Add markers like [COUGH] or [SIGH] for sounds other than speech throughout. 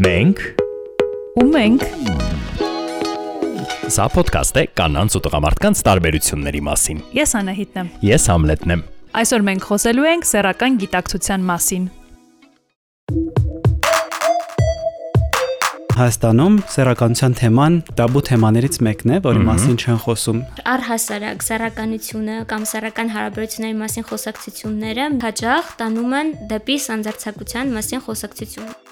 Մենք ու մենք Սա ոդկաստ է կանանց ու տղամարդկանց տարբերությունների մասին։ Ես Անահիտն եմ։ Ես Համլետն եմ։ Այսօր մենք խոսելու ենք սեռական գիտակցության մասին։ Հայաստանում սեռականության թեման տաբու թեմաներից մեկն է, որի մասին չեն խոսում։ Առհասարակ սեռականությունը կամ սեռական հարաբերությունների մասին խոսակցությունները հաճախ տանում են դեպի սանձարձակության մասին խոսակցություն։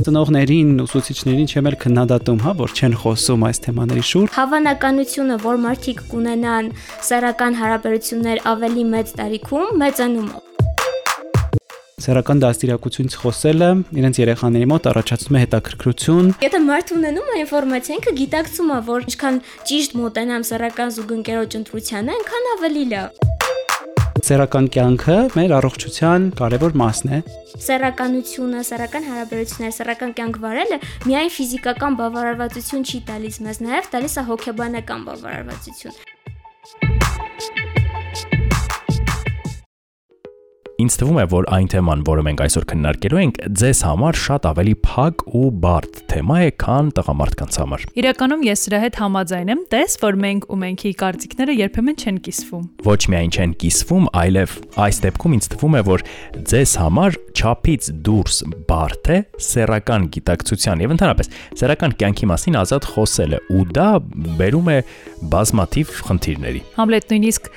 Ծնողներին, ուսուցիչներին չեմ էլ քննադատում, հա, որ չեն խոսում այս թեմաների շուրջ։ Հավանականությունը, որ մարդիկ կունենան սեռական հարաբերություններ ավելի մեծ տարիքում, մեծանում է Սերական դաստիարակությունից խոսելը իրենց երեխաների մոտ առաջացնում է հետաքրքրություն։ Եթե մարդ ունենում է ինֆորմացիա, ինքը գիտակցում է, որ ինչքան ճիշտ մոտենամ սեռական զուգընկերոջ ընտրությանը, այնքան ավելի լավ։ Սերական կյանքը մեր առողջության կարևոր մասն է։ Սեռականությունը, սեռական հարաբերությունները, սեռական կյանք վարելը միայն ֆիզիկական բավարարվածություն չի տալիս մեզ, նաև տալիս է հոգեբանական բավարարվածություն։ Ինձ թվում է, որ այն թեման, որը մենք այսօր քննարկելու ենք, ձեզ համար շատ ավելի փակ ու բարդ թեմա է, քան տղամարդկանց համար։ Իրականում ես սրա հետ համաձայն եմ, տես, որ մենք ու մենքի կարծիքները երբեմն չեն կիսվում։ Ոչ միայն չեն կիսվում, այլև այս դեպքում ինձ թվում է, որ ձեզ համար ճափից դուրս բարդ է սեռական գիտակցության եւ ընդհանրապես սեռական կյանքի մասին ազատ խոսելը ու դա բերում է բազմաթիվ խնդիրների։ Համլետ նույնիսկ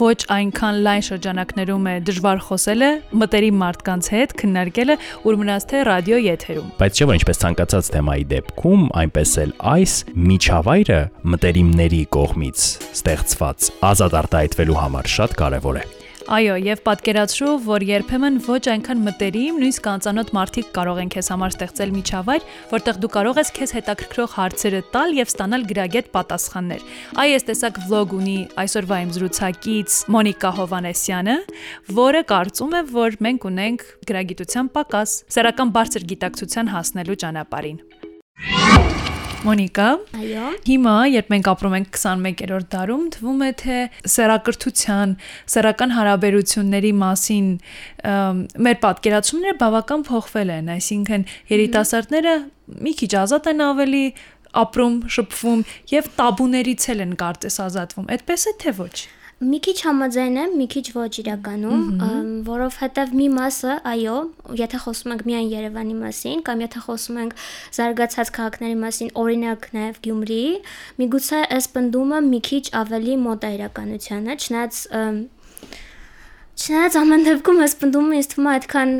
ոչ այնքան լայն շրջանակներում է դժվար խոսել խոսելը, մտերիմ մարդկանց հետ քննարկելը, ուր մնաց թե ռադիո եթերում։ Բայց չէ՞ որ ինչպես ցանկացած թեմայի դեպքում, այնպես էլ այս միջավայրը մտերիմների կողմից ստեղծված ազատ արտահայտվելու համար շատ կարևոր է։ Այո, եւ պատկերացրու, որ երբեմն ոչ այնքան մտերիմ, նույնիսկ անծանոթ մարդիկ կարող են քեզ համար ստեղծել միջավայր, որտեղ դու կարող ես քեզ հետաքրքրող հարցերը տալ եւ ստանալ գրագետ պատասխաններ։ Այ այս տեսակ վլոգ ունի այսօրվա իմ զրուցակից Մոնիկա Հովանեսյանը, որը կարծում է, որ մենք ունենք գրագիտության պակաս, սեռական բարձր գիտակցության հասնելու ճանապարհին։ Մոնիկա։ Այո։ Հիմա, երբ մենք ապրում ենք 21-րդ դարում, թվում է թե սերակրթության, սերական հարաբերությունների մասին մեր պատկերացումները բավական փոխվել են, այսինքն երիտասարդները մի քիչ ազատ են ավելի ապրում, շփվում եւ տաբուներից են կարծես ազատվում։ Այդպես է թե ոչ։ Մի քիչ համաձայն եմ, մի քիչ ոչ իրականում, որովհետև մի մասը, այո, եթե խոսում ենք միայն Երևանի մասին կամ եթե խոսում ենք զարգացած քաղաքների մասին, օրինակ նաև Գյումրի, միգուցե այս բնդումը մի քիչ ավելի մոտ է իրականությանը, չնայած չնայած ամեն դեպքում այս բնդումը ինձ թվում է այդքան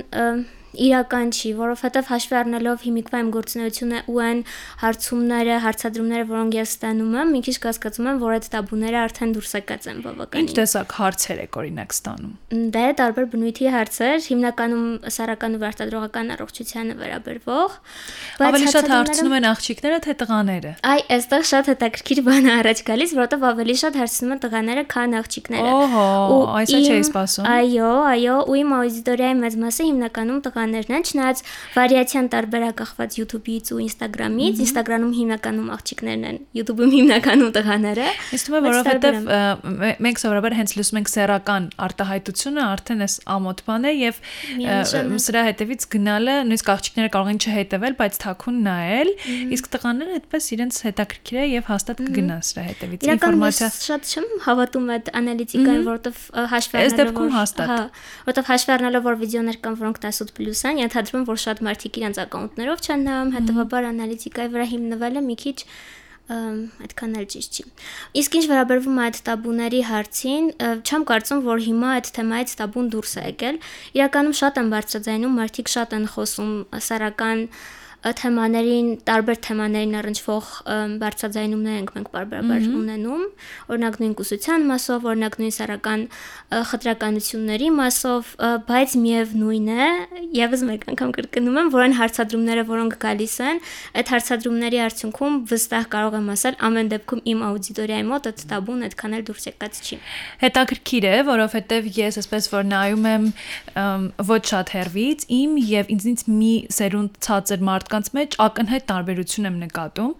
իրական չի, որովհետև հաշվի առնելով հիմիկվա իմ գործունեությունը ու այն հարցումները, հարցադրումները, որոնք ես ստանում եմ, մի քիչ կասկածում եմ, որ այդ տաբուները արդեն դուրս եկած են բավականին։ Ինչ տեսակ հարցեր եք օրինակ ստանում։ Դե տարբեր բնույթի հարցեր, հիմնականում սարական ու վարտադրողական առողջությանը վերաբերվող, բայց ավելի շատ հարցնում են աղջիկները թե տղաները։ Այ, այստեղ շատ հետաքրքիր բան է առաջ գալիս, որովհետև ավելի շատ հարցնում են տղաները, քան աղջիկները։ Օհո, այսա չէի սպասում։ Այո, այո, ու իմ աուդիտորիայի մեծ մասը հիմնականում տղա տղաներն են, չնայած վարիացիան տարբերակախված YouTube-ից ու Instagram-ից, Instagram-ում հիմնականում աղջիկներն են, YouTube-ում հիմնականում տղաները։ Իսկ թվում է, որովհետև մենք սովորաբար հենց լսում ենք սեռական արտահայտությունը, արդեն էս ամոթ բան է եւ սրա հետևից գնալը նույնիսկ աղջիկները կարող են չհետևել, բայց թաքուն նայել, իսկ տղաները այդպես իրենց հետաքրքիր է եւ հաստատ կգնան սրա հետևից ինֆորմացիա։ Շատ չեմ հավատում այդ անալիտիկային, որովհետև հաշվի առնելով, այս դեպքում հաստատ, հա, որովհետև հաշվի առնելով, որ վիդեոներ կան, որոնք 18+ պլյուս են, ենթադրում որ շատ մարդիկ իրենց ակաունտներով չեն նայում, հետեւաբար անալիտիկայի վրա հիմնվելը մի քիչ այդքան էլ ճիշտ չի։ Իսկ ինչ վերաբերվում է այդ տաբուների հարցին, չեմ կարծում, որ հիմա այդ թեմայից տաբուն դուրս է եկել։ Իրականում շատ են բարձրաձայնում, մարդիկ շատ են խոսում սարական թեմաներին, տարբեր թեմաներին առնչվող բարձրաձայնումներ ենք մենք բարբերաբար ունենում, օրինակ նույն կուսության մասով, օրինակ նույն սարական խտրականությունների մասով, բայց միևնույն է, եւս մեկ անգամ կրկնում եմ, որ այն հարցադրումները, որոնք գալիս են, այդ հարցադրումների արդյունքում վստահ կարող եմ ասել, ամեն դեպքում իմ աուդիտորիայի մոտ այդ տաբուն այդքան էլ դուրս եկած չի։ Հետաքրքիր է, որովհետեւ ես այսպես որ նայում եմ ոչ շատ հերվից իմ եւ ինձնից մի սերունդ ցածր մարդ մարդկանց մեջ ակնհայտ տարբերություն եմ նկատում։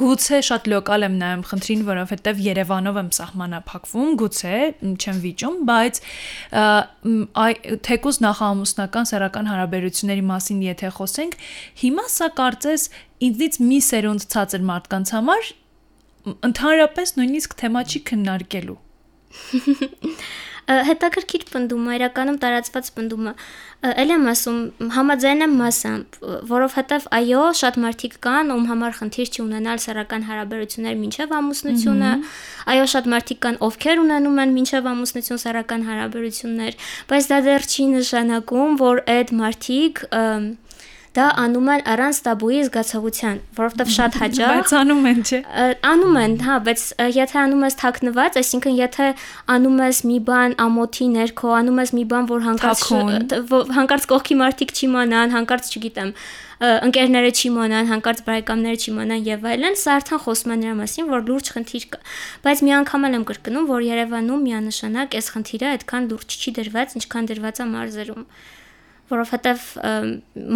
Գուցե շատ լոկալ եմ նայում խնդրին, որովհետև Երևանով եմ սահմանափակվում, գուցե չեմ վիճում, բայց այ թեկուզ նախամուսնական սեռական հարաբերությունների մասին եթե խոսենք, հիմա սա կարծես ինձնից մի սերունդ ցածր մարդկանց համար ընդհանրապես նույնիսկ թեմա չի քննարկելու [LAUGHS] հետաքրքիր պնդում է, իրականում տարածված պնդում է։ Էլ եմ ասում, համաձայն եմ մասամբ, որովհետև այո, շատ մարդիկ կան, ում համար խնդիր չի ունենալ սեռական հարաբերություններ մինչև ամուսնությունը, այո, շատ մարդիկ կան, ովքեր ունենում են մինչև ամուսնություն սեռական հարաբերություններ, բայց դա դեռ չի նշանակում, որ այդ մարդիկ դա անում են առանց տաբուի զգացողության, որովհետև շատ հաճախ բայց անում են, չէ։ Անում են, հա, բայց եթե անում ես թաքնված, այսինքն եթե անում ես մի բան ամոթի ներքո, անում ես մի բան, որ հանկարծ հանկարծ կողքի մարդիկ չիմանան, հանկարծ չգիտեմ, ընկերները չիմանան, հանկարծ բարեկամները չիմանան եւ այլն, սա արդեն խոսում է նրա մասին, որ լուրջ խնդիր կա։ Բայց մի անգամ եմ կրկնում, որ Երևանում միանշանակ այս խնդիրը այդքան լուրջ չի դրված, ինչքան դրված է մարզերում որովհետև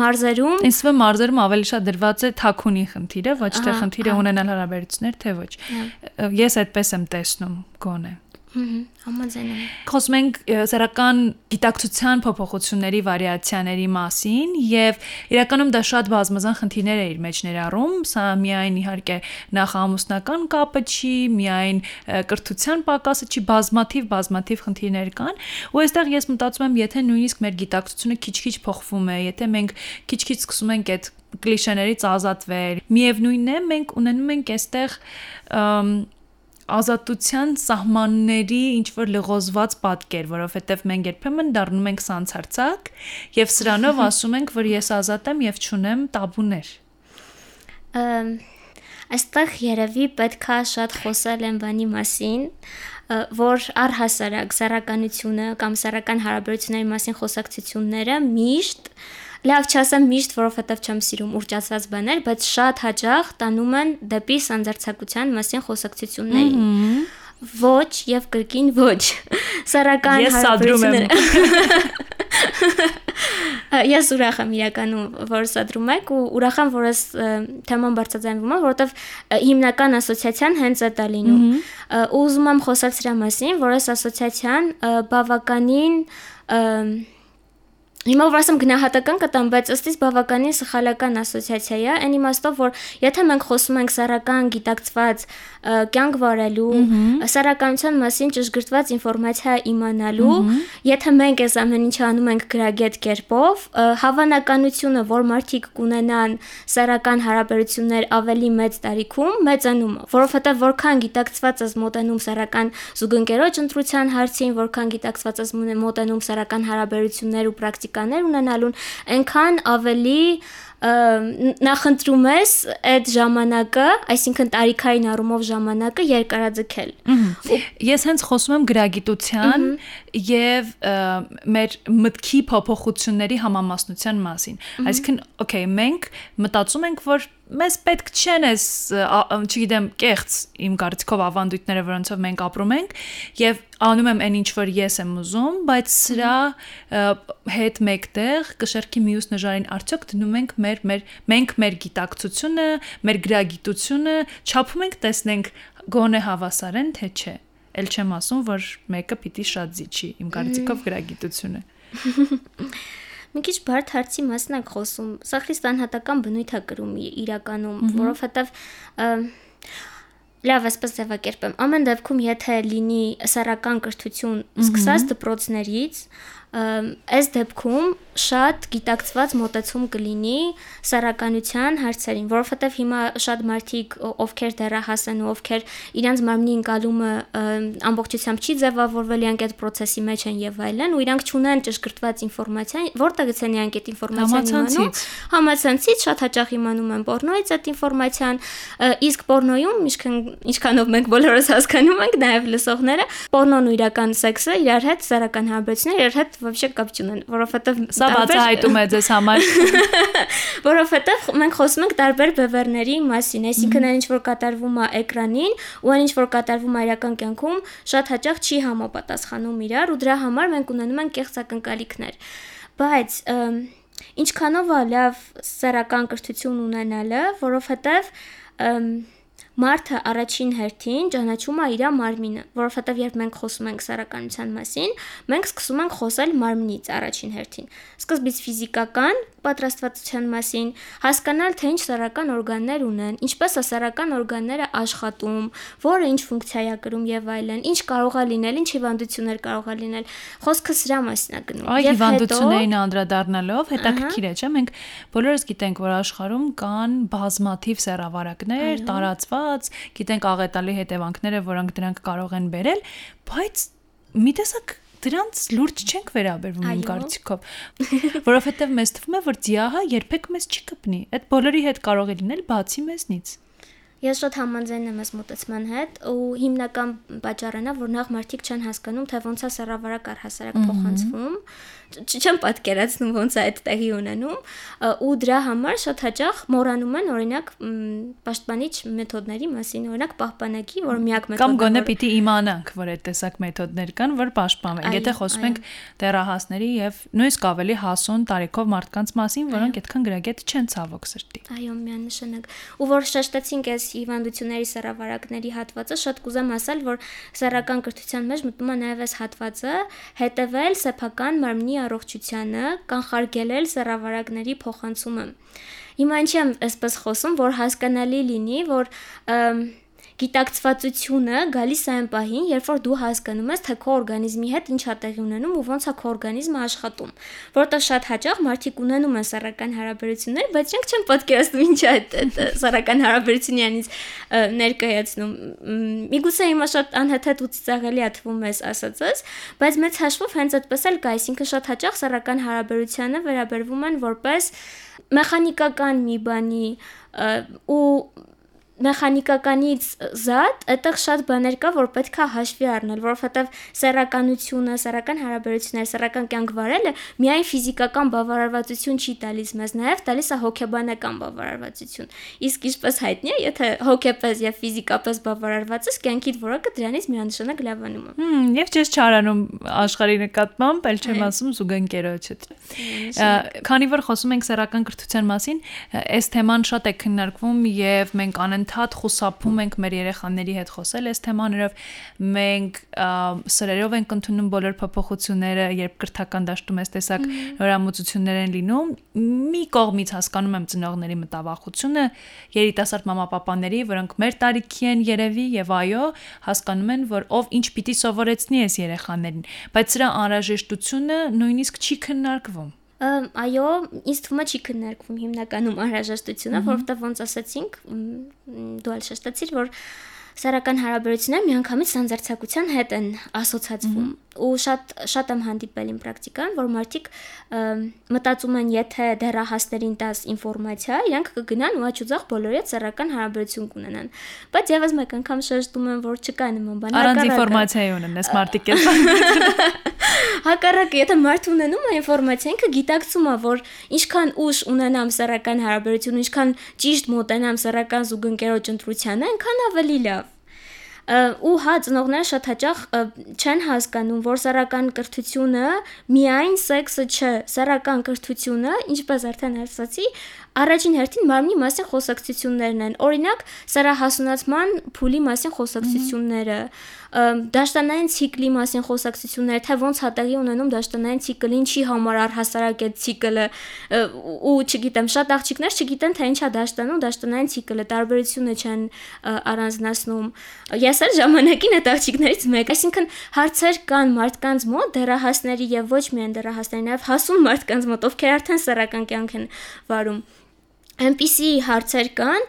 մարզերում ինձ թվում մարզերում ավելի շատ դրված է թակունի խնդիրը, ոչ թե խնդիրը ունենալ հարաբերություններ, թե ոչ։ Ես այդպես եմ տեսնում գոնե։ Համաձայն եմ։ Խոսում ենք սեռական գիտակցության փոփոխությունների վարիացիաների մասին եւ իրականում դա շատ բազմազան խնդիրներ է իր մեջ ներառում, սա միայն իհարկե նախամուսնական կապը չի, միայն կրթության պակասը չի, բազմաթիվ բազմաթիվ խնդիրներ կան, ու այստեղ ես մտածում եմ, եթե նույնիսկ մեր գիտակցությունը քիչ-քիչ փոխվում է, եթե մենք քիչ-քիչ սկսում ենք այդ կլիշեներից ազատվել, միևնույնն է, մենք ունենում ենք այստեղ ազատության սահմանների ինչ որ լղոզված պատկեր, որովհետև մենք երբեմն դառնում ենք սանցարցակ եւ սրանով [LAUGHS] ասում ենք, որ ես ազատ եմ եւ չունեմ տաբուներ։ Այստեղ երևի պետքա շատ խոսել են բանի մասին, որ առհասարակ սեռականությունը կամ սեռական հարաբերությունների մասին խոսակցությունները միշտ լավ չասեմ միշտ, որովհետև չեմ սիրում ուրճացված բաներ, բայց շատ հաճախ տանում են դեպի սանձարցակության մասին խոսակցություններին։ Ոչ եւ կրկին ոչ։ Սարական հարաբերությունները։ Ես ուրախ եմ իրականում, որ սադրում եք ու ուրախ եմ, որ այս թեման բարձրացնում է, որովհետև հիմնական ասոցիացիան հենց է դա լինում։ Ու ուզում եմ խոսալ սրա մասին, որ այս ասոցիացիան բավականին Հիմա որ ասեմ գնահատական կտամ, բայց ըստիս բավականին սխալական ասոցիացիա է, այն իմաստով, որ եթե մենք խոսում ենք սարական գիտակցված կյանք վարելու, սարականության մասին ճշգրտված ինֆորմացիա իմանալու, եթե մենք այս ամեն ինչը անում ենք գրագետ կերպով, հավանականությունը, որ մարդիկ կունենան սարական հարաբերություններ ավելի մեծ տարիքում, մեծանում է, որովհետև որքան գիտակցված ես մոտենում սարական զուգընկերոջ ընտրության հարցին, որքան գիտակցված ես մոտենում սարական հարաբերություններ ու պրակտիկա տեխնիկաներ ունենալուն այնքան ավելի նախընտրում ես այդ ժամանակը, այսինքն տարիքային առումով ժամանակը երկարաձգել։ Ես հենց խոսում եմ գրագիտության եւ մեր մտքի փոփոխությունների համամասնության մասին։ Այսինքն, okay, մենք մտածում ենք, որ մեզ պետք չեն այս, չգիտեմ, կեղծ իմ կարծիքով ավանդույթները, որոնցով մենք ապրում ենք, եւ անում եմ այն ինչ որ ես եմ ուզում, բայց սրա հետ մեկտեղ կշերքի մյուս նժարին արդյոք դնում ենք մեր մեր մենք մեր գիտակցությունը, մեր գրագիտությունը չափում ենք տեսնենք գոնե հավասար են թե չէ։ Էլ չեմ ասում, որ մեկը պիտի շատ զիջի իմ կարծիքով գրագիտությունը։ [LAUGHS] մի քիչ բարդ հարցի մասն ենք խոսում։ Սա քրիստանհատական բնույթ է կրում իրականում, որովհետև լավ ասպես ձևակերպեմ։ Ամեն դեպքում եթե լինի սեռական կրթություն սկսած դպրոցներից, այս դեպքում շատ գիտակցված մոտեցում կլինի սեռականության հարցերին, որովհետև հիմա շատ մարդիկ, ովքեր դեռահաս են ու ովքեր իրանց մարմնի ընկալումը ամբողջությամբ չի ձևավորվել, իրանք այդ process-ի մեջ են եւ այլն, ու իրանք չունեն ճշգրտված ինֆորմացիա, որտեղից են իրանք այդ ինֆորմացիան իմանում։ Համացանցից շատ հաճախ իմանում են pornoից այդ ինֆորմացիան, իսկ pornoյում ինչքան ինչքանով մենք բոլորս հասկանում ենք, նաեւ լսողները, pornon ու իրական սեքսը իրար հետ սեռական հարաբերությունները իրար հետ вообще կապ չունեն, որովհետև սա բացահայտում է ձեզ համար։ [LAUGHS] Որովհետև մենք խոսում ենք տարբեր բևեռների մասին, այսինքն այն ինչ որ կատարվում է էկրանին ու այն ինչ որ կատարվում է իրական կյանքում, շատ հաճախ չի համապատասխանում իրար ու դրա համար մենք ունենում ենք կեղծ ակնկալիքներ։ Բայց ինչքանով է լավ սեռական կրթություն ունենալը, որովհետև մարդը առաջին հերթին ճանաչում է իր մարմինը, որովհետև երբ մենք խոսում ենք սեռականության մասին, մենք սկսում ենք խոսել մարմնից առաջին հերթին։ Սկզբից ֆիզիկական պատրաստվածության մասին, հասկանալ թե ինչ սեռական օրգաններ ունեն, ինչպես է սեռական օրգանները աշխատում, որը ինչ ֆունկցիա է կրում եւ այլն, ինչ կարող է լինել, ինչ հիվանդություններ կարող է լինել։ Խոսքը սրա մասին է գնում։ Այ հիվանդություններին անդրադառնալով հետաքրքիր է, չէ՞, մենք բոլորս գիտենք, որ աշխարհում կան բազմաթիվ սեռավարակներ, տարածված, գիտենք աղետալի հետևանքները, որոնք դրանք կարող են բերել, բայց մի տեսակ դրանց լուրջ չենք վերաբերվում իմ կարծիքով, որովհետև մեզ թվում է, որ ձիահը երբեք մեզ չի կպնի։ Այդ բոլորի հետ կարող է լինել բացի մեզնից։ Ես շատ համաձայն եմ այս մտածման հետ ու հիմնական պատճառն է, որ նախ մարդիկ չեն հասկանում, թե ոնց է սեռավարակ առհասարակ փոխանցվում, չեմ պատկերացնում ոնց է այդ տեղի ունենում ու դրա համար շատ հաճախ մոռանում են օրինակ պաշտպանիչ մեթոդների մասին, օրինակ պահպանակի, որ միակ մեթոդը Կամ գոնե պիտի իմանանք, որ այդ տեսակ մեթոդներ կան, որ պաշտպանվեն։ Եթե խոսում ենք դեռահասների եւ նույնիսկ ավելի հասուն տարիքով մարդկանց մասին, որոնք այդքան գրագետ չեն ցավոք սրտի։ Այո, միանշանակ։ Ու որ շեշտեցինք այս հիվանդությունների սեռավարակների հատվածը, շատ կուզեմ ասել, որ սեռական կրթության մեջ մտնում է նաև այս հատվածը հետևել սեփական մարմնի առողջությանը, կանխարգելել սեռավարակների փոխանցումը։ Հիմա ինչի եմ այսպես խոսում, որ հասկանալի լինի, որ և, գիտակցվածությունը գալիս է այն պահին, երբ որ դու հասկանում ես, թե քո օրգանիզմի հետ ինչ է տեղի ունենում ու ոնց է քո օրգանիզմը աշխատում։ Որտեղ շատ հաճախ մարդիկ ունենում են սեռական հարաբերություններ, բայց իրենք չեն պատկերացնում ինչ է այդ սեռական հարաբերությունի անից ներկայացնում։ Միգուցե հիմա շատ անհեթեթ ու ծիծաղելի է թվում ես ասածս, բայց մեծ հաշվով հենց այդպես էլ կա, այսինքն շատ հաճախ սեռական հարաբերությանը վերաբերվում են որպես մեխանիկական մի բանի ու մեխանիկականից զատ այդտեղ շատ բաներ կա, որ պետք է հաշվի առնել, որովհետև սեռականությունը, սեռական հարաբերությունները, սեռական կյանք վարելը միայն ֆիզիկական բավարարվածություն չի տալիս մեզ, նաև տալիս է հոգեբանական բավարարվածություն։ Իսկ ինչպես հայտնի է, եթե հոգեպես եւ ֆիզիկապես բավարարված ես, կյանքիդ որակը դրանից միանշանակ լավանում է։ Հմ, եւ չես չարանում աշխարհի նկատմամբ, ել չեմ ասում զուգընկերոջդ։ Քանի որ խոսում ենք սեռական կրթության մասին, այս թեման շատ է քննարկվում եւ մենք անեն անընդհատ խուսափում ենք մեր երեխաների հետ խոսել այս թեմաներով։ Մենք սրերով ենք ընդունում բոլոր փոփոխությունները, երբ կրթական դաշտում այս տեսակ նորամուծություններ են լինում։ Մի կողմից հասկանում եմ ծնողների մտավախությունը, երիտասարդ մամապապաների, որոնք մեր տարիքի են երևի եւ այո, հասկանում են, որ ով ինչ պիտի սովորեցնի այս երեխաներին, բայց սրա անհրաժեշտությունը նույնիսկ չի քննարկվում այո, ինձ թվում է չի քննարկվում հիմնականում անհրաժեշտությունը, որովհետև ոնց ասացինք, դու ալ շեշտեցիր, որ սեռական հարաբերությունները միանգամից սանձերցակության հետ են ասոցացվում ու շատ շատ եմ հանդիպել իմ պրակտիկան, որ մարդիկ մտածում են, եթե դեռահասներին տաս ինֆորմացիա, իրենք կգնան ու աչուձախ բոլորի հետ սեռական հարաբերություն կունենան։ Բայց եւս մեկ անգամ շեշտում եմ, որ չկա նման բան։ Առանց ինֆորմացիայի ունենես մարդիկ էլ։ [LAUGHS] Հակառակը, եթե մարդ ունենում է ինֆորմացիա, ինքը գիտակցում է, որ ինչքան ուշ ունենամ սեռական հարաբերություն, ինչքան ճիշտ մոտենամ սեռական զուգընկերոջ ընտրությանը, այնքան ավելի լավ ու հա ծնողները շատ հաճախ չեն հասկանում, որ սեռական կրթությունը միայն սեքսը չէ, սեռական կրթությունը, ինչպես արդեն ասացի, առաջին հերթին մարմնի մասին խոսակցություններն են։ Օրինակ, սեռահասունացման փուլի մասին խոսակցությունները, դաշտանային ցիկլի մասին խոսակցությունները, թե ոնց հատեղի ունենում դաշտանային ցիկլը, ինչի համար առհասարակ է ցիկլը, ու չգիտեմ, շատ աղջիկներ չգիտեն թե ինչ է դաշտանում դաշտանային ցիկլը, տարբերությունը չեն առանձնացնում։ Ես էլ ժամանակին այդ աղջիկներից մեկ, այսինքն հարցեր կան մարդկանց մոտ, դեռահասների եւ ոչ միայն դեռահասների, նաեւ հասուն մարդկանց մոտ, ովքեր արդեն սեռական կյանք են վարում այնպիսի հարցեր կան,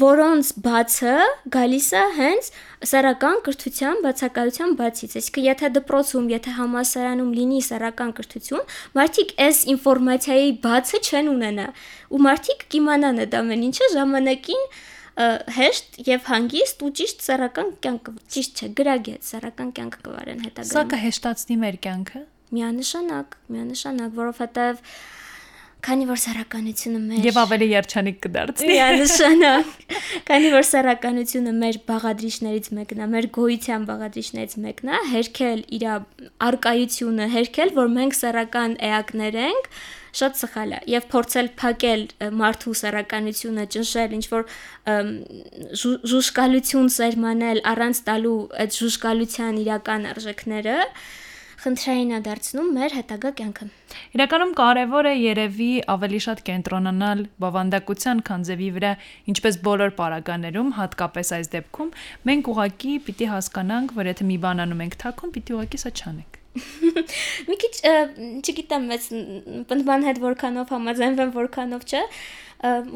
որոնց բացը գալիս է հենց սեռական կրթության բացակայության բացից։ Այսինքն, եթե դպրոցում, եթե համասարանում լինի սեռական կրթություն, մարդիկ այս ինֆորմացիայի բացը չեն ունենա։ Ու մարդիկ կիմանան այդ ամեն ինչը ժամանակին հեշտ եւ հանգիստ ու ճիշտ սեռական կյանք, ճիշտ չէ, գրագետ սեռական կյանք կվարեն հետագայում։ Սա կհեշտացնի մեր կյանքը։ Միանշանակ, միանշանակ, որովհետեւ Քանի որ սարականությունը մեր եւ ավելի երջանիկ կդարձնի։ Միանշանակ։ Քանի որ սեռականությունը մեր բաղադրիչներից մեկն է, մեր գոյության բաղադրիչներից մեկն է, հերքել իր արկայությունը, հերքել, որ մենք սեռական էակներ ենք, շատ սխալ է եւ փորձել փակել մարդու սեռականությունը ճնշել ինչ որ ժուշկալություն սերմանել առանց տալու այդ ժուշկալության իրական արժեքները խնդրային է դարձնում մեր հետագա կյանքը։ Իրականում կարևոր է երևի ավելի շատ կենտրոնանալ բավանդակության քանձևի վրա, ինչպես բոլոր պարագաներում, հատկապես այս դեպքում, մենք ուղակի պիտի հասկանանք, որ եթե մի բան անում ենք թաքուն, պիտի ուղակի սա չանենք։ Մի քիչ չգիտեմ, մեծ բնդման հետ որքանով համաձայնվեմ, որքանով չէ։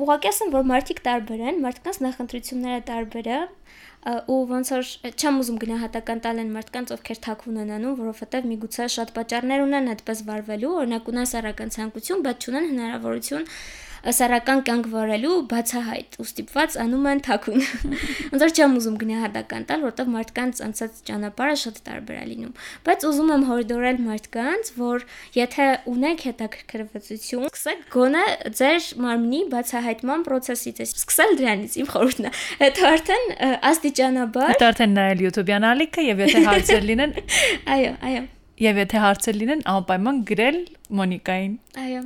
Ուղղակի ասեմ, որ մարդիկ տարբեր են, մարդկանց նախընտրությունները տարբեր է, ու ոնց որ չեմ ուզում գնահատական տալ են մարդկանց, ովքեր թաքուն են անում, որովհետև միգուցե շատ պատճառներ ունեն այդպես վարվելու, օրինակ ունեն սեռական ցանկություն, բայց չունեն հնարավորություն սեռական կյանք վարելու բացահայտ ու ստիպված անում են թաքուն։ [LAUGHS] Ոնց որ չեմ ուզում գնահատական տալ, որովհետև մարդկանց անցած ճանապարհը շատ տարբեր է լինում, բայց ուզում եմ հորդորել մարդկանց, որ եթե ունեք հետաքրքրվածություն, սկսեք գոնե ձեր մարմնի բացահայտման process-ից, սկսել դրանից իմ խորհուրդն է։ Հետո արդեն աստիճանաբար Հետո արդեն նայել YouTube-յան ալիքը եւ եթե հարցեր լինեն, [LAUGHS] այո, այո։ Եվ եթե հարցեր լինեն, անպայման գրել Մոնիկային։ Այո։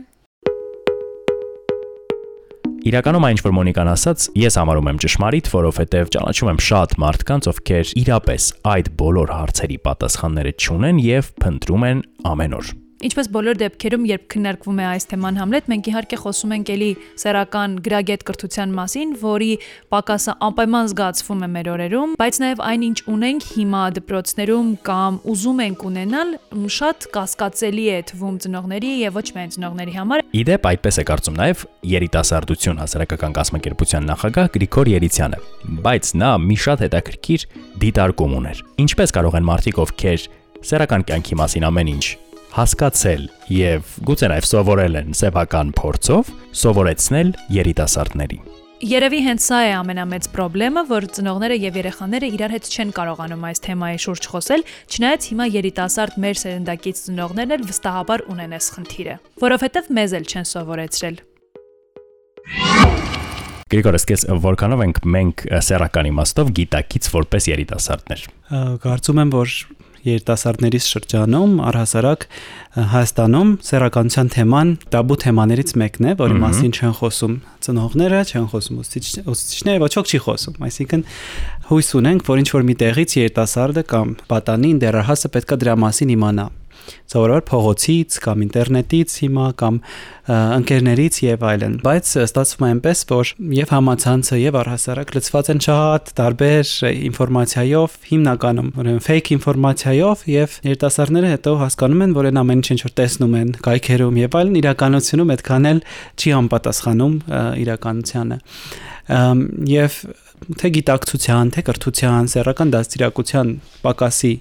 Իրականում այն ինչ որ Մոնիկան ասաց, ես համարում եմ ճշմարիտ, որովհետև ճանաչում եմ շատ մարդկանց, ովքեր իրապես այդ բոլոր հարցերի պատասխանները չունեն եւ փնտրում են ամեն օր։ Ինչպես բոլոր դեպքերում, երբ քննարկվում է այս թեման Համլետ, մենք իհարկե խոսում ենք էլի սերական գրագետ կրթության մասին, որի պակասը անպայման զգացվում է մեր օրերում, բայց նաև այն ինչ ունենք հիմա դպրոցներում կամ ուզում ենք ունենալ, շատ կասկածելի է թվում ծնողների եւ ոչ միայն ծնողների համար։ Իդեպ այդպես է կարծում նաև երիտասարդություն հասարակական կազմակերպության նախագահ Գրիգոր Երիցյանը, բայց նա մի շատ հետաքրքիր դիտարկում ուներ։ Ինչպես կարող են մարդիկ, ովքեր սերական կյանքի մասին ամեն ինչ հասկացել եւ գուցե նաև սովորել են սեփական փորձով սովորեցնել երիտասարդներին։ Երևի հենց սա է ամենամեծ խնդրեմը, որ ծնողները եւ երեխաները իրար հետ չեն կարողանում այս թեմայի շուրջ խոսել, չնայած հիմա երիտասարդ մեր սերնդակից ծնողներն էլ վստահաբար ունեն այս խնդիրը, որովհետեւ մեզ էլ չեն սովորեցրել։ Գրիգոր, սկես որքանով ենք մենք սեռական իմաստով գիտակից որպես երիտասարդներ։ Կարծում եմ, որ երիտասարդներից շրջանում առհասարակ Հայաստանում սեռականության թեման տաբու թեմաներից մեկն է, որի մասին չեն խոսում ծնողները, չեն խոսում ուսուցիչները, ոչ ոք չի խոսում։ Այսինքն հույս ունենք, որ ինչ որ մի տեղից երիտասարդը կամ պատանին դեռահասը պետքա դրա մասին իմանա սովորաբար փողոցից կամ ինտերնետից հիմա կամ ընկերներից եւ այլն բայց ստացվում է այնպես որ եւ համացանցը եւ առհասարակ լցված են շատ տարբեր ինֆորմացիայով հիմնականում ուրեմն fake ինֆորմացիայով եւ երիտասարդները հետո հասկանում են որ այն ամեն ինչ որ տեսնում են կայքերում եւ այլն իրականությունում այդքան էլ չի համապատասխանում իրականությանը եւ թե գիտակցության, թե կրթության, սեռական դաստիարակության պակասի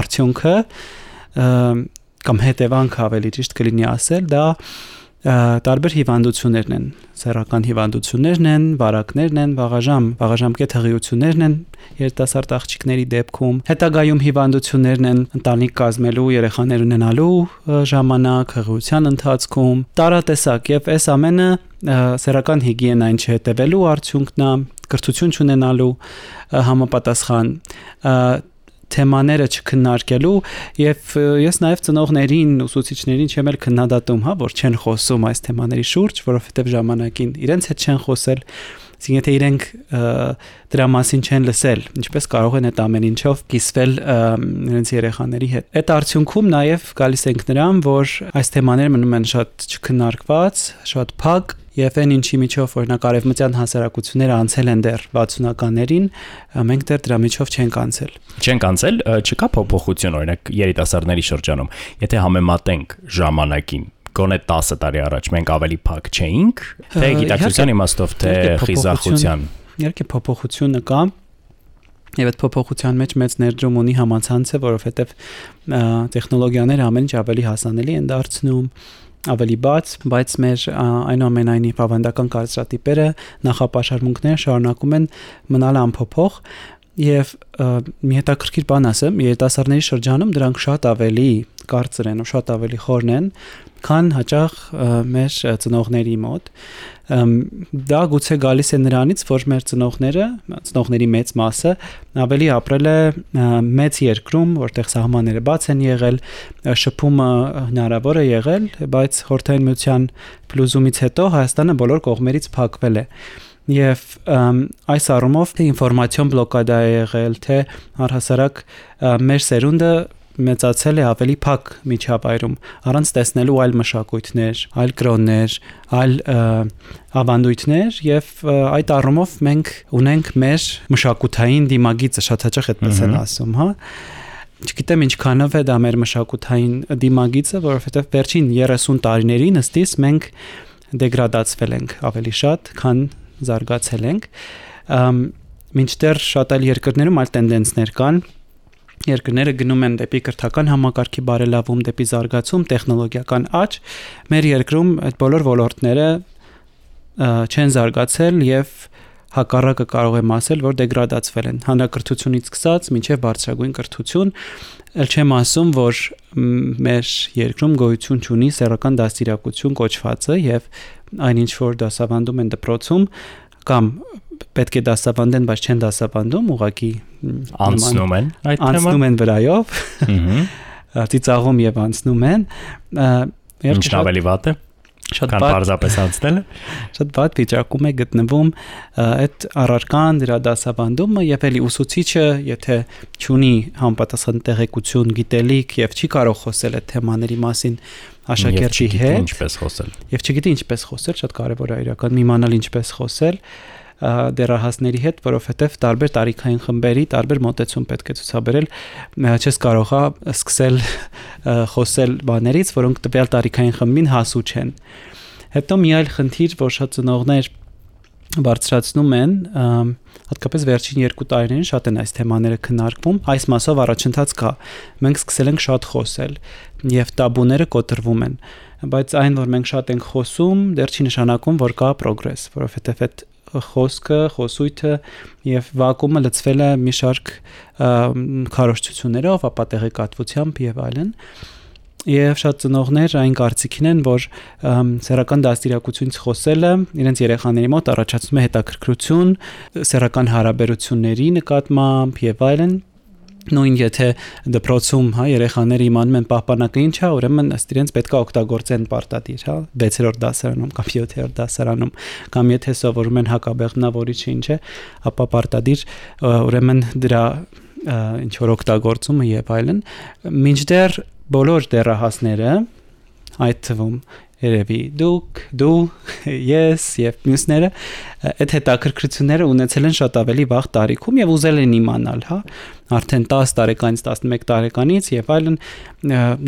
արդյունքը կամ հետևանք ավելի ճիշտ կլինի ասել, դա տարբեր հիվանդություններն են, սեռական հիվանդություններն են, վարակներն են, վաղաժամ, վաղաժամկետ հղիություններն են երիտասարդ աղջիկների դեպքում, հետագայում հիվանդություններն են ընտանիք կազմելու, երեխաներ ունենալու ժամանակ, հղիության ընթացքում, տարատեսակ եւ այս ամենը սեռական հիգիենային չհետևելու արդյունքն է, կրթություն չունենալու համապատասխան թեմաները չքննարկելու եւ ես նաեւ ծնողներին, ուսուցիչներին չեմ էլ քննադատում, հա, որ չեն խոսում այս թեմաների շուրջ, որովհետեւ ժամանակին իրենց հետ չեն խոսել Այսինքն եթե իրենք դրա մասին չեն լսել, ինչպես կարող են այդ ամեն ինչով կիսվել իրենց երեխաների հետ։ Այդ արդյունքում նաև գալիս ենք նրան, որ այս թեմաները մնում են շատ չքննարկված, շատ փակ Եվ այն ինչի միջով օրինակ արևմտյան հասարակությունները անցել են դեռ 60-ականներին, մենք դեռ դրա միջով չենք անցել։ Չենք անցել, չկա փոփոխություն օրինակ երիտասարդների շրջանում։ Եթե համեմատենք ժամանակին գոնե 10 տարի առաջ մենք ավելի փակ չէինք, թե գիտակցության իմաստով, թե խիզախության։ Իհարկե փոփոխությունը կա, Եվ այդ փոփոխության մեջ մեծ ներդրում ունի համացանցը, որովհետև տեխնոլոգիաները ամեն ինչ ավելի հասանելի են դարձնում, ավելի բաց, բայց մեր այնուամենայնիվ ավանդական կարծրատիպերը, նախապաշարմունքները շարունակում են մնալ անփոփոխ եւ մի հետաքրքիր բան ասեմ, երիտասարդների շրջանում դրանք շատ ավելի կարծր են ու շատ ավելի խորն են, քան հաճախ մեր ծնողների մոտ դա գուցե գալիս է նրանից, որ մեր ծնողները, ծնողների մեծ մասը ավելի ապրել է մեծ երկրում, որտեղ սահմանները բաց են եղել, շփումը հնարավոր է եղել, բայց խորհրդային միության փլուզումից հետո Հայաստանը բոլոր կողմերից փակվել է եւ այս առումով թե ինֆորմացիոն բլոկադա է եղել, թե առհասարակ մեր սերունդը մեծացել է ավելի փակ միջավայրում, առանց տեսնելու այլ մշակույթներ, այլ կրոններ, այլ ավանդույթներ եւ այդ առումով մենք ունենք մեր մշակութային դիմագիծը, շատ հաճախ այդպես են ասում, հա չգիտեմ ինչքանով է դա մեր մշակութային դիմագիծը, որովհետև վերջին 30 տարիներին ըստիս մենք դեգրադացվել ենք ավելի շատ, քան զարգացել ենք։ Մինչդեռ շատ այլ երկրներում այլ տենդենսներ կան, երկրները գնում են դեպի քրթական համակարգի բարելավում, դեպի զարգացում, տեխնոլոգիական աճ, մեր երկրում այդ բոլոր ոլորտները չեն զարգացել եւ հակառակը կարող եմ ասել, որ դեգրադացվել են հանրակրթությունից սկսած մինչև բարձրագույն կրթություն, ել չեմ ասում, որ մեր երկրում գոյություն ունի սեռական դաստիարակություն կոչվածը եւ այնինչ որ դասավանդում են դպրոցում կամ պետք է դասավանդեն, բայց չեն դասավանդում, ուղղակի անցնում են այդ թեման անցնում են վրայով։ Ահա ծիծաղում եւ անցնում են։ Ինչն ավելի վատ է շատ բարձ պարզապես անցնելը [LAUGHS] շատ բաց վիճակում է գտնվում այդ առարկան դրա դասավանդումը եւ էլի ուսուցիչը եթե ճունի համապատասխան տեղեկություն գիտելիք եւ չի կարող խոսել այդ թեմաների մասին աշակերտի հետ ինչպես խոսել եւ չգիտի ինչպես խոսել շատ կարեւոր է իրական իմանալ ինչպես խոսել դերահասների հետ, որովհետև տարբեր տարիքային խմբերի տարբեր մոտեցում պետք է ցուցաբերել, չես կարողա սկսել խոսել բաներից, որոնք տվյալ տարիքային խմբին հասու չեն։ Հետո մի այլ խնդիր, որ շատ ծնողներ բարձրացնում են, հատկապես վերջին 2 տարիներին շատ են այս թեմաները քննարկվում, այս մասով առաջընթաց կա։ Մենք սկսել ենք շատ խոսել եւ տաբուները կոտրվում են բայց այն որ մենք շատ ենք խոսում, դեռ չի նշանակում, որ կա պրոգրես, որովհետև այդ խոսքը, խոսույթը եւ վակումը լցվել է մի շարք քարոշչություններով, ապա տեղեկատվությամբ եւ այլն եւ շատ ծնողներ այն կարծիքին են, որ սեռական դաստիարակությունից խոսելը իրենց երեխաների մոտ առաջացնում է հետաքրքրություն, սեռական հարաբերությունների նկատմամբ եւ այլն նույն եթե դպրոցում հա երեխաները իմանում են պահպանակը ինչ է, ուրեմն ըստ իրենց պետքա օգտագործեն պարտադիր, հա 6-րդ դասարանում կամ 7-րդ դասարանում, կամ եթե սովորում են հակաբեղմնավորիչը ինչ է, ապա պարտադիր ուրեմն դրա ինչ որ օգտագործումը եւ այլն, մինչդեռ բոլոր դեռահասները այդ թվում երևի դուք, դու, ես եւ մյուսները այդ հետաքրքրությունները ունեցել են շատ ավելի վաղ տարիքում եւ ուզել են իմանալ, հա, արդեն 10 տարեկանից 11 տարեկանից եւ այլն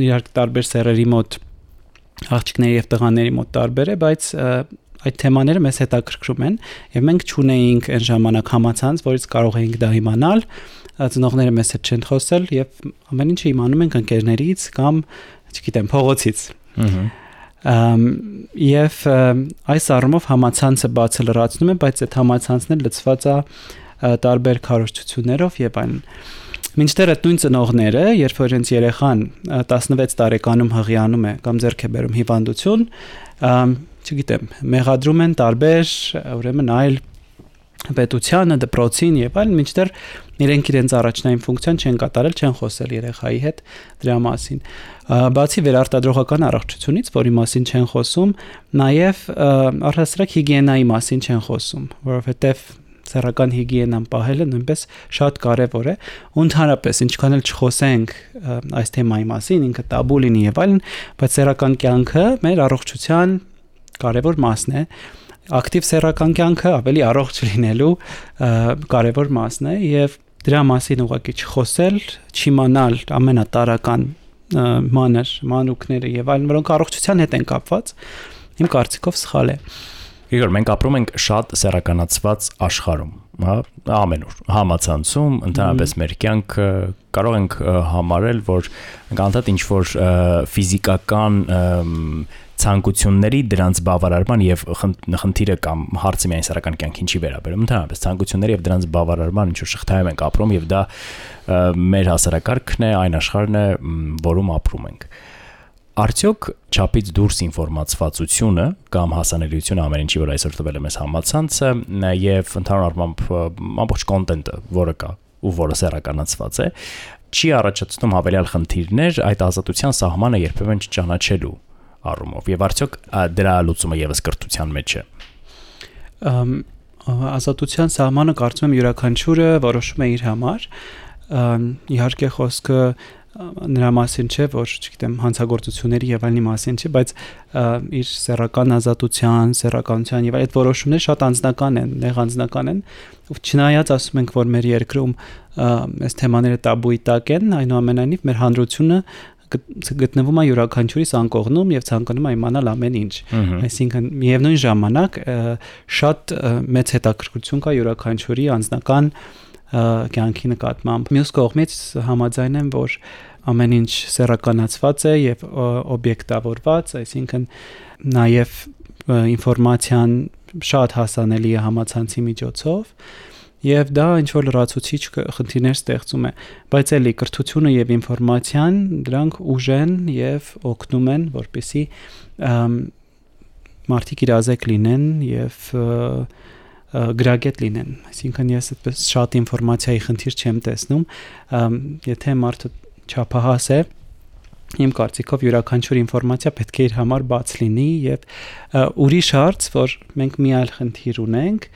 իրար տարբեր սերերի մոտ աղջիկների եւ տղաների մոտ տարբեր է, բայց այդ թեմաները մեզ հետաքրքրում են եւ մենք ճունեինք այն ժամանակ համացանց, որից կարող էինք դա իմանալ, ծնողները մեզ հետ չեն խոսել եւ ամեն ինչը իմանում ենք ընկերներից կամ չգիտեմ փողոցից։ Ահա եւ այս առումով համացանցը բացը լրացնում է, բայց այդ համացանցն էլ լցված է տարբեր քարոշչություններով եւ այլն։ Մինչդեռ այդ նույն ծնողները, երբ որ իրենց երեխան 16 տարեկանում հղիանում է կամ ձեռք է բերում հիվանդություն, չգիտեմ, մեղադրում են տարբեր, ուրեմն այլ պետությանը, դպրոցին եւ այլն, մինչդեռ իրենք իրենց առաջնային ֆունկցիան չեն կատարել, չեն խոսել երեխայի հետ դրա մասին։ Բացի վերարտադրողական առողջությունից, որի մասին չեն խոսում, նաև առհասարակ հիգիենայի մասին չեն խոսում, որովհետեւ սեռական հիգիենան պահելը նույնպես շատ կարևոր է։ Ու ընդհանրապես, ինչքան էլ չխոսենք այս թեմայի մասին, ինքը տաբու լինի եւ այլն, բայց սեռական կյանքը մեր առողջության կարևոր մասն է ակտիվ սեռական կյանքը ավելի առողջ լինելու կարևոր մասն է եւ դրա մասին ուղղակի չխոսել, չիմանալ ամենատարական մանր մանուկները եւ այլն, որոնք առողջության հետ են կապված, իմ կարծիքով սխալ է։ Իգոր, մենք ապրում ենք շատ սեռականացված աշխարհում, հա, ամենուր, համացանցում, ընդհանրապես մեր կյանքը կարող ենք համարել, որ անդադ ինչ որ ֆիզիկական ցանկությունների դրանց բավարարման եւ խնդիրը կամ հարցը միայն սեռական կյանքին չի վերաբերում ընդհանրապես ցանկությունների եւ դրանց բավարարման ինչ որ շղթայում ենք ապրում եւ դա մեր հասարակարգն է այն աշխարհն է որում ապրում ենք Արդյոք ճապից դուրս ինֆորմացվածությունը կամ հասանելիությունը ամեն ինչի, որ այսօր տվել է մեզ համացանցը, եւ ընդհանուր առմամբ ամբողջ կոնտենտը, որը կա ու որը սեռականացված է, չի առաջացնում հավելյալ խնդիրներ այդ ազատության սահմանը երբեմն չճանաչելու առումով եւ արդյոք դրա լուծումը եւս կրթության մեջ է ազատության սահմանը կարծում եմ յուրաքանչյուրը որոշում է իր համար իհարկե խոսքը նրա մասին չէ, որ, չգիտեմ, հանցագործությունների եւ այլնի մասին չէ, բայց իր սեռական ազատության, սեռականության եւ այդ որոշումները շատ անձնական են, նեղ անձնական են։ Չնայած ասում ենք, որ մեր երկրում այս թեմաները տաբուի տակ են, այնուամենայնիվ մեր հանրությունը գտնվում է յուրաքանչյուրի անկողնում եւ ցանկանում է իմանալ ամեն ինչ։ Այսինքն միևնույն ժամանակ շատ մեծ հետաքրքրություն կա յուրաքանչյուրի անձնական կյանքի նկատմամբ։ Մյուս կողմից համաձայն եմ, որ ամեն ինչ սեռականացված է եւ օբյեկտավորված, այսինքն նաեւ ինֆորմացիան շատ հասանելի է համացանցի միջոցով եւ դա ինչ որ լրացուցիչ խնդիրներ ստեղծում է բայց էլի կրթությունը եւ ինֆորմացիան դրանք ուժեն եւ օգնում են որպեսի մարդիկ իրազեկ լինեն եւ գրագետ լինեն։ Այսինքն ես այդպես շատ ինֆորմացիայի խնդիր չեմ տեսնում, եթե մարդը չափահաս է, իմ կարծիքով յուրաքանչյուր ինֆորմացիա պետք է իր համար բաց լինի եւ ուրիշ հարց, որ մենք մի այլ խնդիր ունենք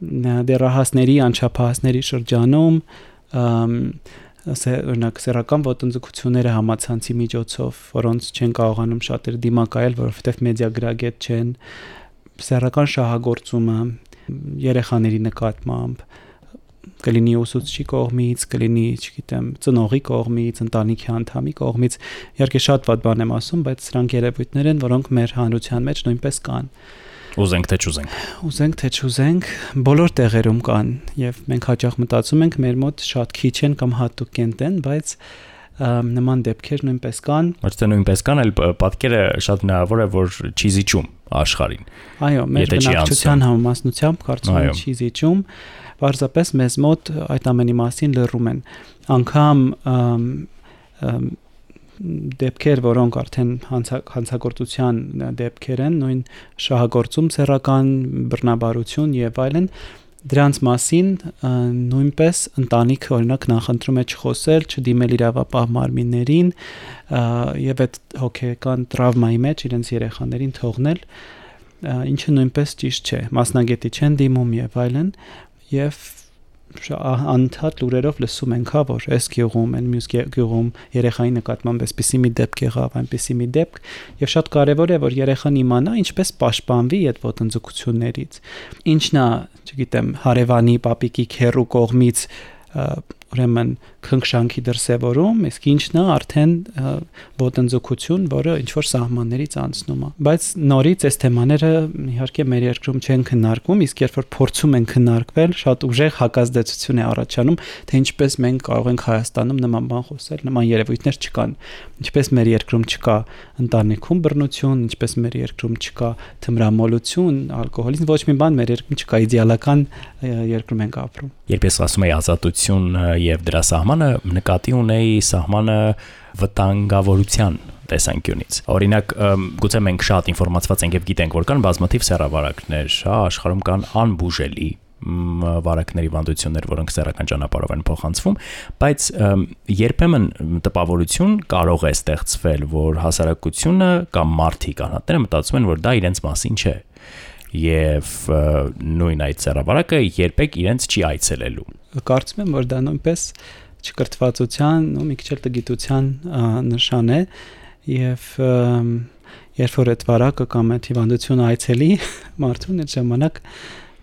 դերահասների, անչափահասների շրջանում օրինակ սեռական ոտնձգությունները համացանցի միջոցով, որոնց չեն կարողանում շատերը դիմակայել, որովհետև մեդիա գրագետ չեն, սեռական շահագործումը, երեխաների նկատմամբ կլինի ուսուցչի կողմից, կլինի, չգիտեմ, ծնողի կողմից, ընտանիքի անդամի կողմից։ Իհարկե շատ ված բան եմ ասում, բայց սրանք երևույթներ են, որոնք մեր հանրության մեջ նույնպես կան։ Ուզենք թե չուզենք։ Ուզենք թե չուզենք, բոլոր տեղերում կան եւ մենք հաճախ մտածում ենք մեր մոտ շատ քիչ են կամ հատուկ կենտ են, բայց նման դեպքեր նույնպես կան։ Ոչ թե նույնպես կան, այլ պատկերը շատ հնարավոր է որ չի զիջում աշխարհին։ Այո, մեր բնակչության համամասնությամբ կարծում եմ չի զիջում, պարզապես մեզ մոտ այդ ամենի մասին լռում են։ Անկամ դեպքեր, որոնք արդեն հանցագործության դեպքեր են, նույն շահագործում, սեռական բռնաբարություն եւ այլն, դրանց մասին նույնպես ընտանիքը օրինակ նախընտրում է չխոսել, չդիմել իրավապահ մարմիններին եւ այդ հոգեկան տրավմայի մեջ իրենց երեխաներին թողնել ինչը նույնպես ճիշտ չէ մասնագետի չեն դիմում եւ այլն եւ անընդհատ լուրերով լսում ենք, հա, որ այս գյուղում, այն մյուս գյուղում երեխայի նկատմամբ այսպեսի մի դեպք եղավ, այնպեսի մի դեպք, եւ շատ կարեւոր է, որ երեխան իմանա ինչպես պաշտպանվի այդ ոտնձգություններից։ Ինչն է, չգիտեմ, հարևանի, պապիկի, քերու կողմից ուրեմն քնքշանքի դրսևորում, իսկ ինչն է արդեն ոտնձգություն, որը ինչ որ սահմաններից անցնում է։ Բայց նորից այս թեմաները իհարկե մեր երկրում չեն քննարկվում, իսկ երբ որ փորձում են քննարկվել, շատ ուժեղ հակազդեցություն է առաջանում, թե ինչպես մենք կարող ենք Հայաստանում նման բան խոսել, նման երևույթներ չկան։ Ինչպես մեր երկրում չկա ընտանիքում բռնություն, ինչպես մեր երկրում չկա թմրամոլություն, ալկոհոլիզմ, ոչ մի բան մեր երկրում չկա, իդեալական երկրում ենք ապրում։ Երբ ես ասում եի ազատություն եւ դրա սահմանը նկատի ունեի սահմանը վտանգավորության տեսանկյունից։ Օրինակ, գուցե մենք շատ ինֆորմացված ենք եւ գիտենք, որ կան բազմաթիվ սեռավարակներ, հա, աշխարհում կան անբուժելի վարակների վանդություններ, որոնք սեռական ճանապարհով են փոխանցվում, բայց երբեմն տպավորություն կարող է ստեղծվել, որ հասարակությունը կամ մարդիկ անհատները մտածում են, որ դա իրենց մասին չէ եւ նույն այդ սեռավարակը երբեք իրենց չի այցելելու կարծում եմ, որ դա նույնպես չկրթվածության ու մի քիչ էլ տգիտության նշան է եւ երբ որ այդ վարակը կամ այդ հիվանդությունը այցելի [LAUGHS] մարդուն այդ ժամանակ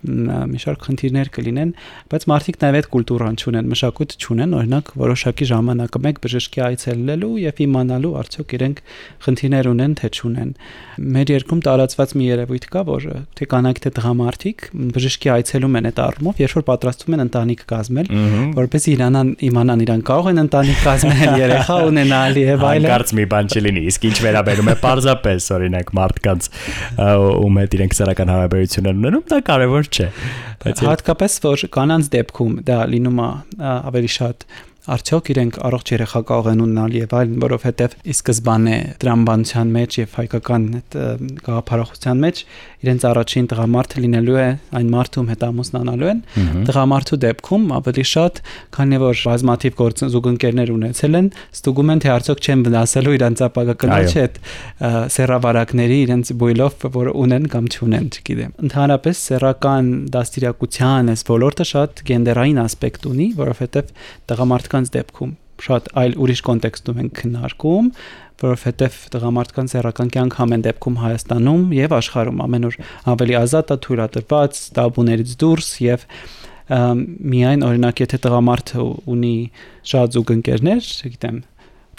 մի շարք խնդիրներ կլինեն, բայց մարդիկ նաև այդ կուլտուրան չունեն, մշակույթ չունեն, օրինակ որոշակի ժամանակը մեկ բժշկի այցելելու եւ իմանալու արդյոք իրենք խնդիրներ ունեն թե չունեն։ Մեր երկրում տարածված մի երևույթ կա, որ թե կանայք թե տղամարդիկ բժշկի այցելում են այդ առումով, երբ որ պատրաստվում են ընտանիք կազմել, որովհետեւ իրանան իմանան իրան կարող են ընտանիք կազմել, [LAUGHS] երեխա ունենալ եւ այլն։ Հանկարծ մի բան չլինի, իսկ ինչ վերաբերում է parzapes օրինակ մարդկանց ում հետ իրենք սեռական հարաբերություններ ունենում, դա կարևոր չէ։ Բայց հատկապես որ կանանց դեպքում դա լինում է ավելի շատ արդյոք իրենք առողջ երեխա կարող են ունենալ եւ այլն, որովհետեւ ի սկզբանե դրամբանության մեջ եւ հայկական այդ գաղափարախոսության մեջ իրենց առաջին տղամարդը լինելու է այն մարդում հետ ամուսնանալու են։ Տղամարդու դեպքում ավելի շատ, քանի որ բազմաթիվ գործընկերներ ունեցել են, ստուգում են թե արդյոք չեն վնասելու իրենց ապագա կնոջ հետ սերավարակների իրենց բույլով, որ ունեն կամ չունեն, չգիտեմ։ Ընդհանրապես սեռական դաստիարակության այս ոլորտը շատ գենդերային ասպեկտ ունի, որովհետեւ տղամարդկանց դեպքում շատ այլ ուրիշ կոնտեքստում են քննարկում, որովհետև տղամարդկանց երական կյանք ամեն դեպքում Հայաստանում եւ աշխարհում ամենուր ավելի ազատ է թույլատրված տաբուներից դուրս եւ միայն օրինակ եթե տղամարդը ունի շատ զուգընկերներ, չգիտեմ,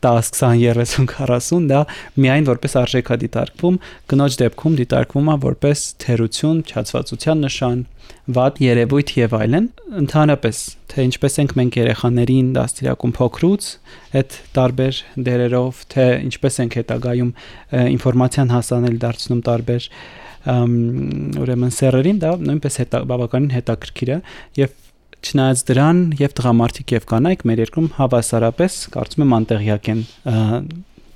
10, 20, 30, 40 դա միայն որպես արժեք է դիտարկվում, կնոջ դեպքում դիտարկվում է որպես թերություն, չածվածության նշան, վատ երևույթ եւ այլն։ Ընդհանրապես, թե ինչպես ենք մենք երեխաներին դաստիարակում փոքրուց, այդ տարբեր դերերով, թե ինչպես ենք հետագայում ինֆորմացիան հասանել դարձնում տարբեր ուրեմն սերերին դա նույնպես հետա բավականին հետաքրքիր է եւ Չնայած դրան եւ տղամարդիկ եւ կանայք մեր երկրում հավասարապես կարծում եմ անտեղյակ են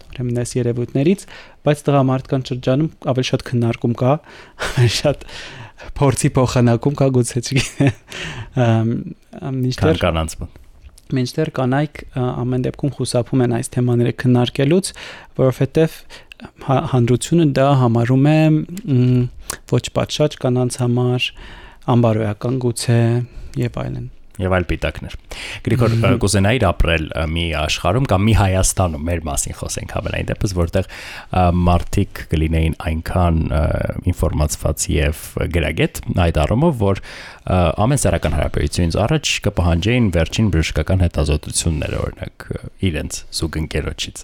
ուրեմն այս երևույթներից, բայց տղամարդկան շրջանում ավելի շատ քննարկում կա, ավելի շատ փորձի փոխանակում կա գուցե չգիտեմ մինչդեռ կանանց մինչդեռ կանայք ամեն դեպքում խուսափում են այս թեմաները քննարկելուց, որովհետև հանդրությունը դա համարում է ոչ պատշաճ կանանց համար, անբարոյական գուցե եւ այլն եւ այլ պիտակներ։ Գրիգոր կուզենայիր ապրել մի աշխարհում կամ մի Հայաստանում մեր մասին խոսենք հավելային դեպս, որտեղ մարդիկ կլինեին այնքան ինֆորմացված եւ գրագետ այդ առումով, որ ամեն սեռական հարաբերությունից առաջ կպահանջեին վերջին բժշկական հետազոտությունները, օրինակ իրենց զուգընկերոջից։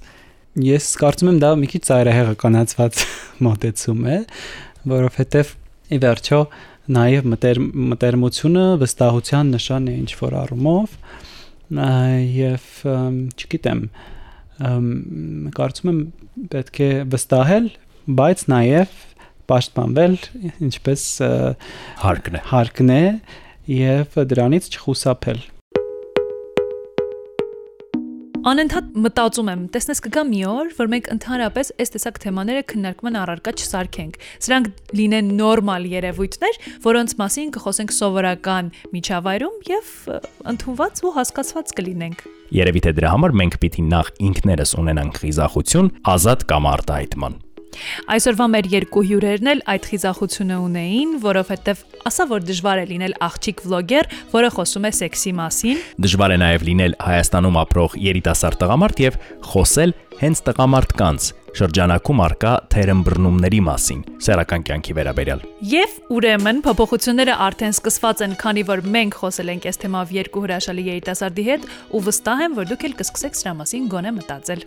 Ես կարծում եմ դա մի քիչ ծայրահեղականացված մոտեցում է, որովհետեւ ի վերջո նաև մտեր, մտերմությունը վստահության նշան է ինչ որ առումով եւ չգիտեմ կարծում եմ պետք է վստահել բայց նաև պաշտպանվել ինչպես հարկն է հարկն է եւ դրանից չխուսափել Անընդհատ մտածում եմ, տեսնես կգա մի օր, որ մենք ընդհանրապես այս տեսակ թեմաները քննարկման առարկա չսարքենք։ Սրանք լինեն նորմալ երևույթներ, որոնց մասին կխոսենք սովորական միջավայրում եւ ընդունված ու հասկացված կլինենք։ Երևի թե դրա համար մենք պիտի նախ ինքներս ունենանք խիզախություն, ազատ կամ արտահայտման։ Այսօրվա մեր երկու հյուրերն էլ այդ խիզախությունը ունեին, որովհետև ասա որ դժվար է լինել աղջիկ վլոգեր, որը խոսում է սեքսի մասին։ Դժվար է նաև լինել Հայաստանում ապրող երիտասարդ տղամարդ եւ խոսել հենց տղամարդկանց շրջանակում արկա թերմբռնումների մասին սեռական կյանքի վերաբերյալ։ Եվ ուրեմն փոփոխությունները արդեն սկսված են, քանի որ մենք խոսել ենք այս թեմայով երկու հրաշալի երիտասարդի հետ ու վստահ եմ, որ դուք էլ կսկսեք սրա մասին գոնե մտածել։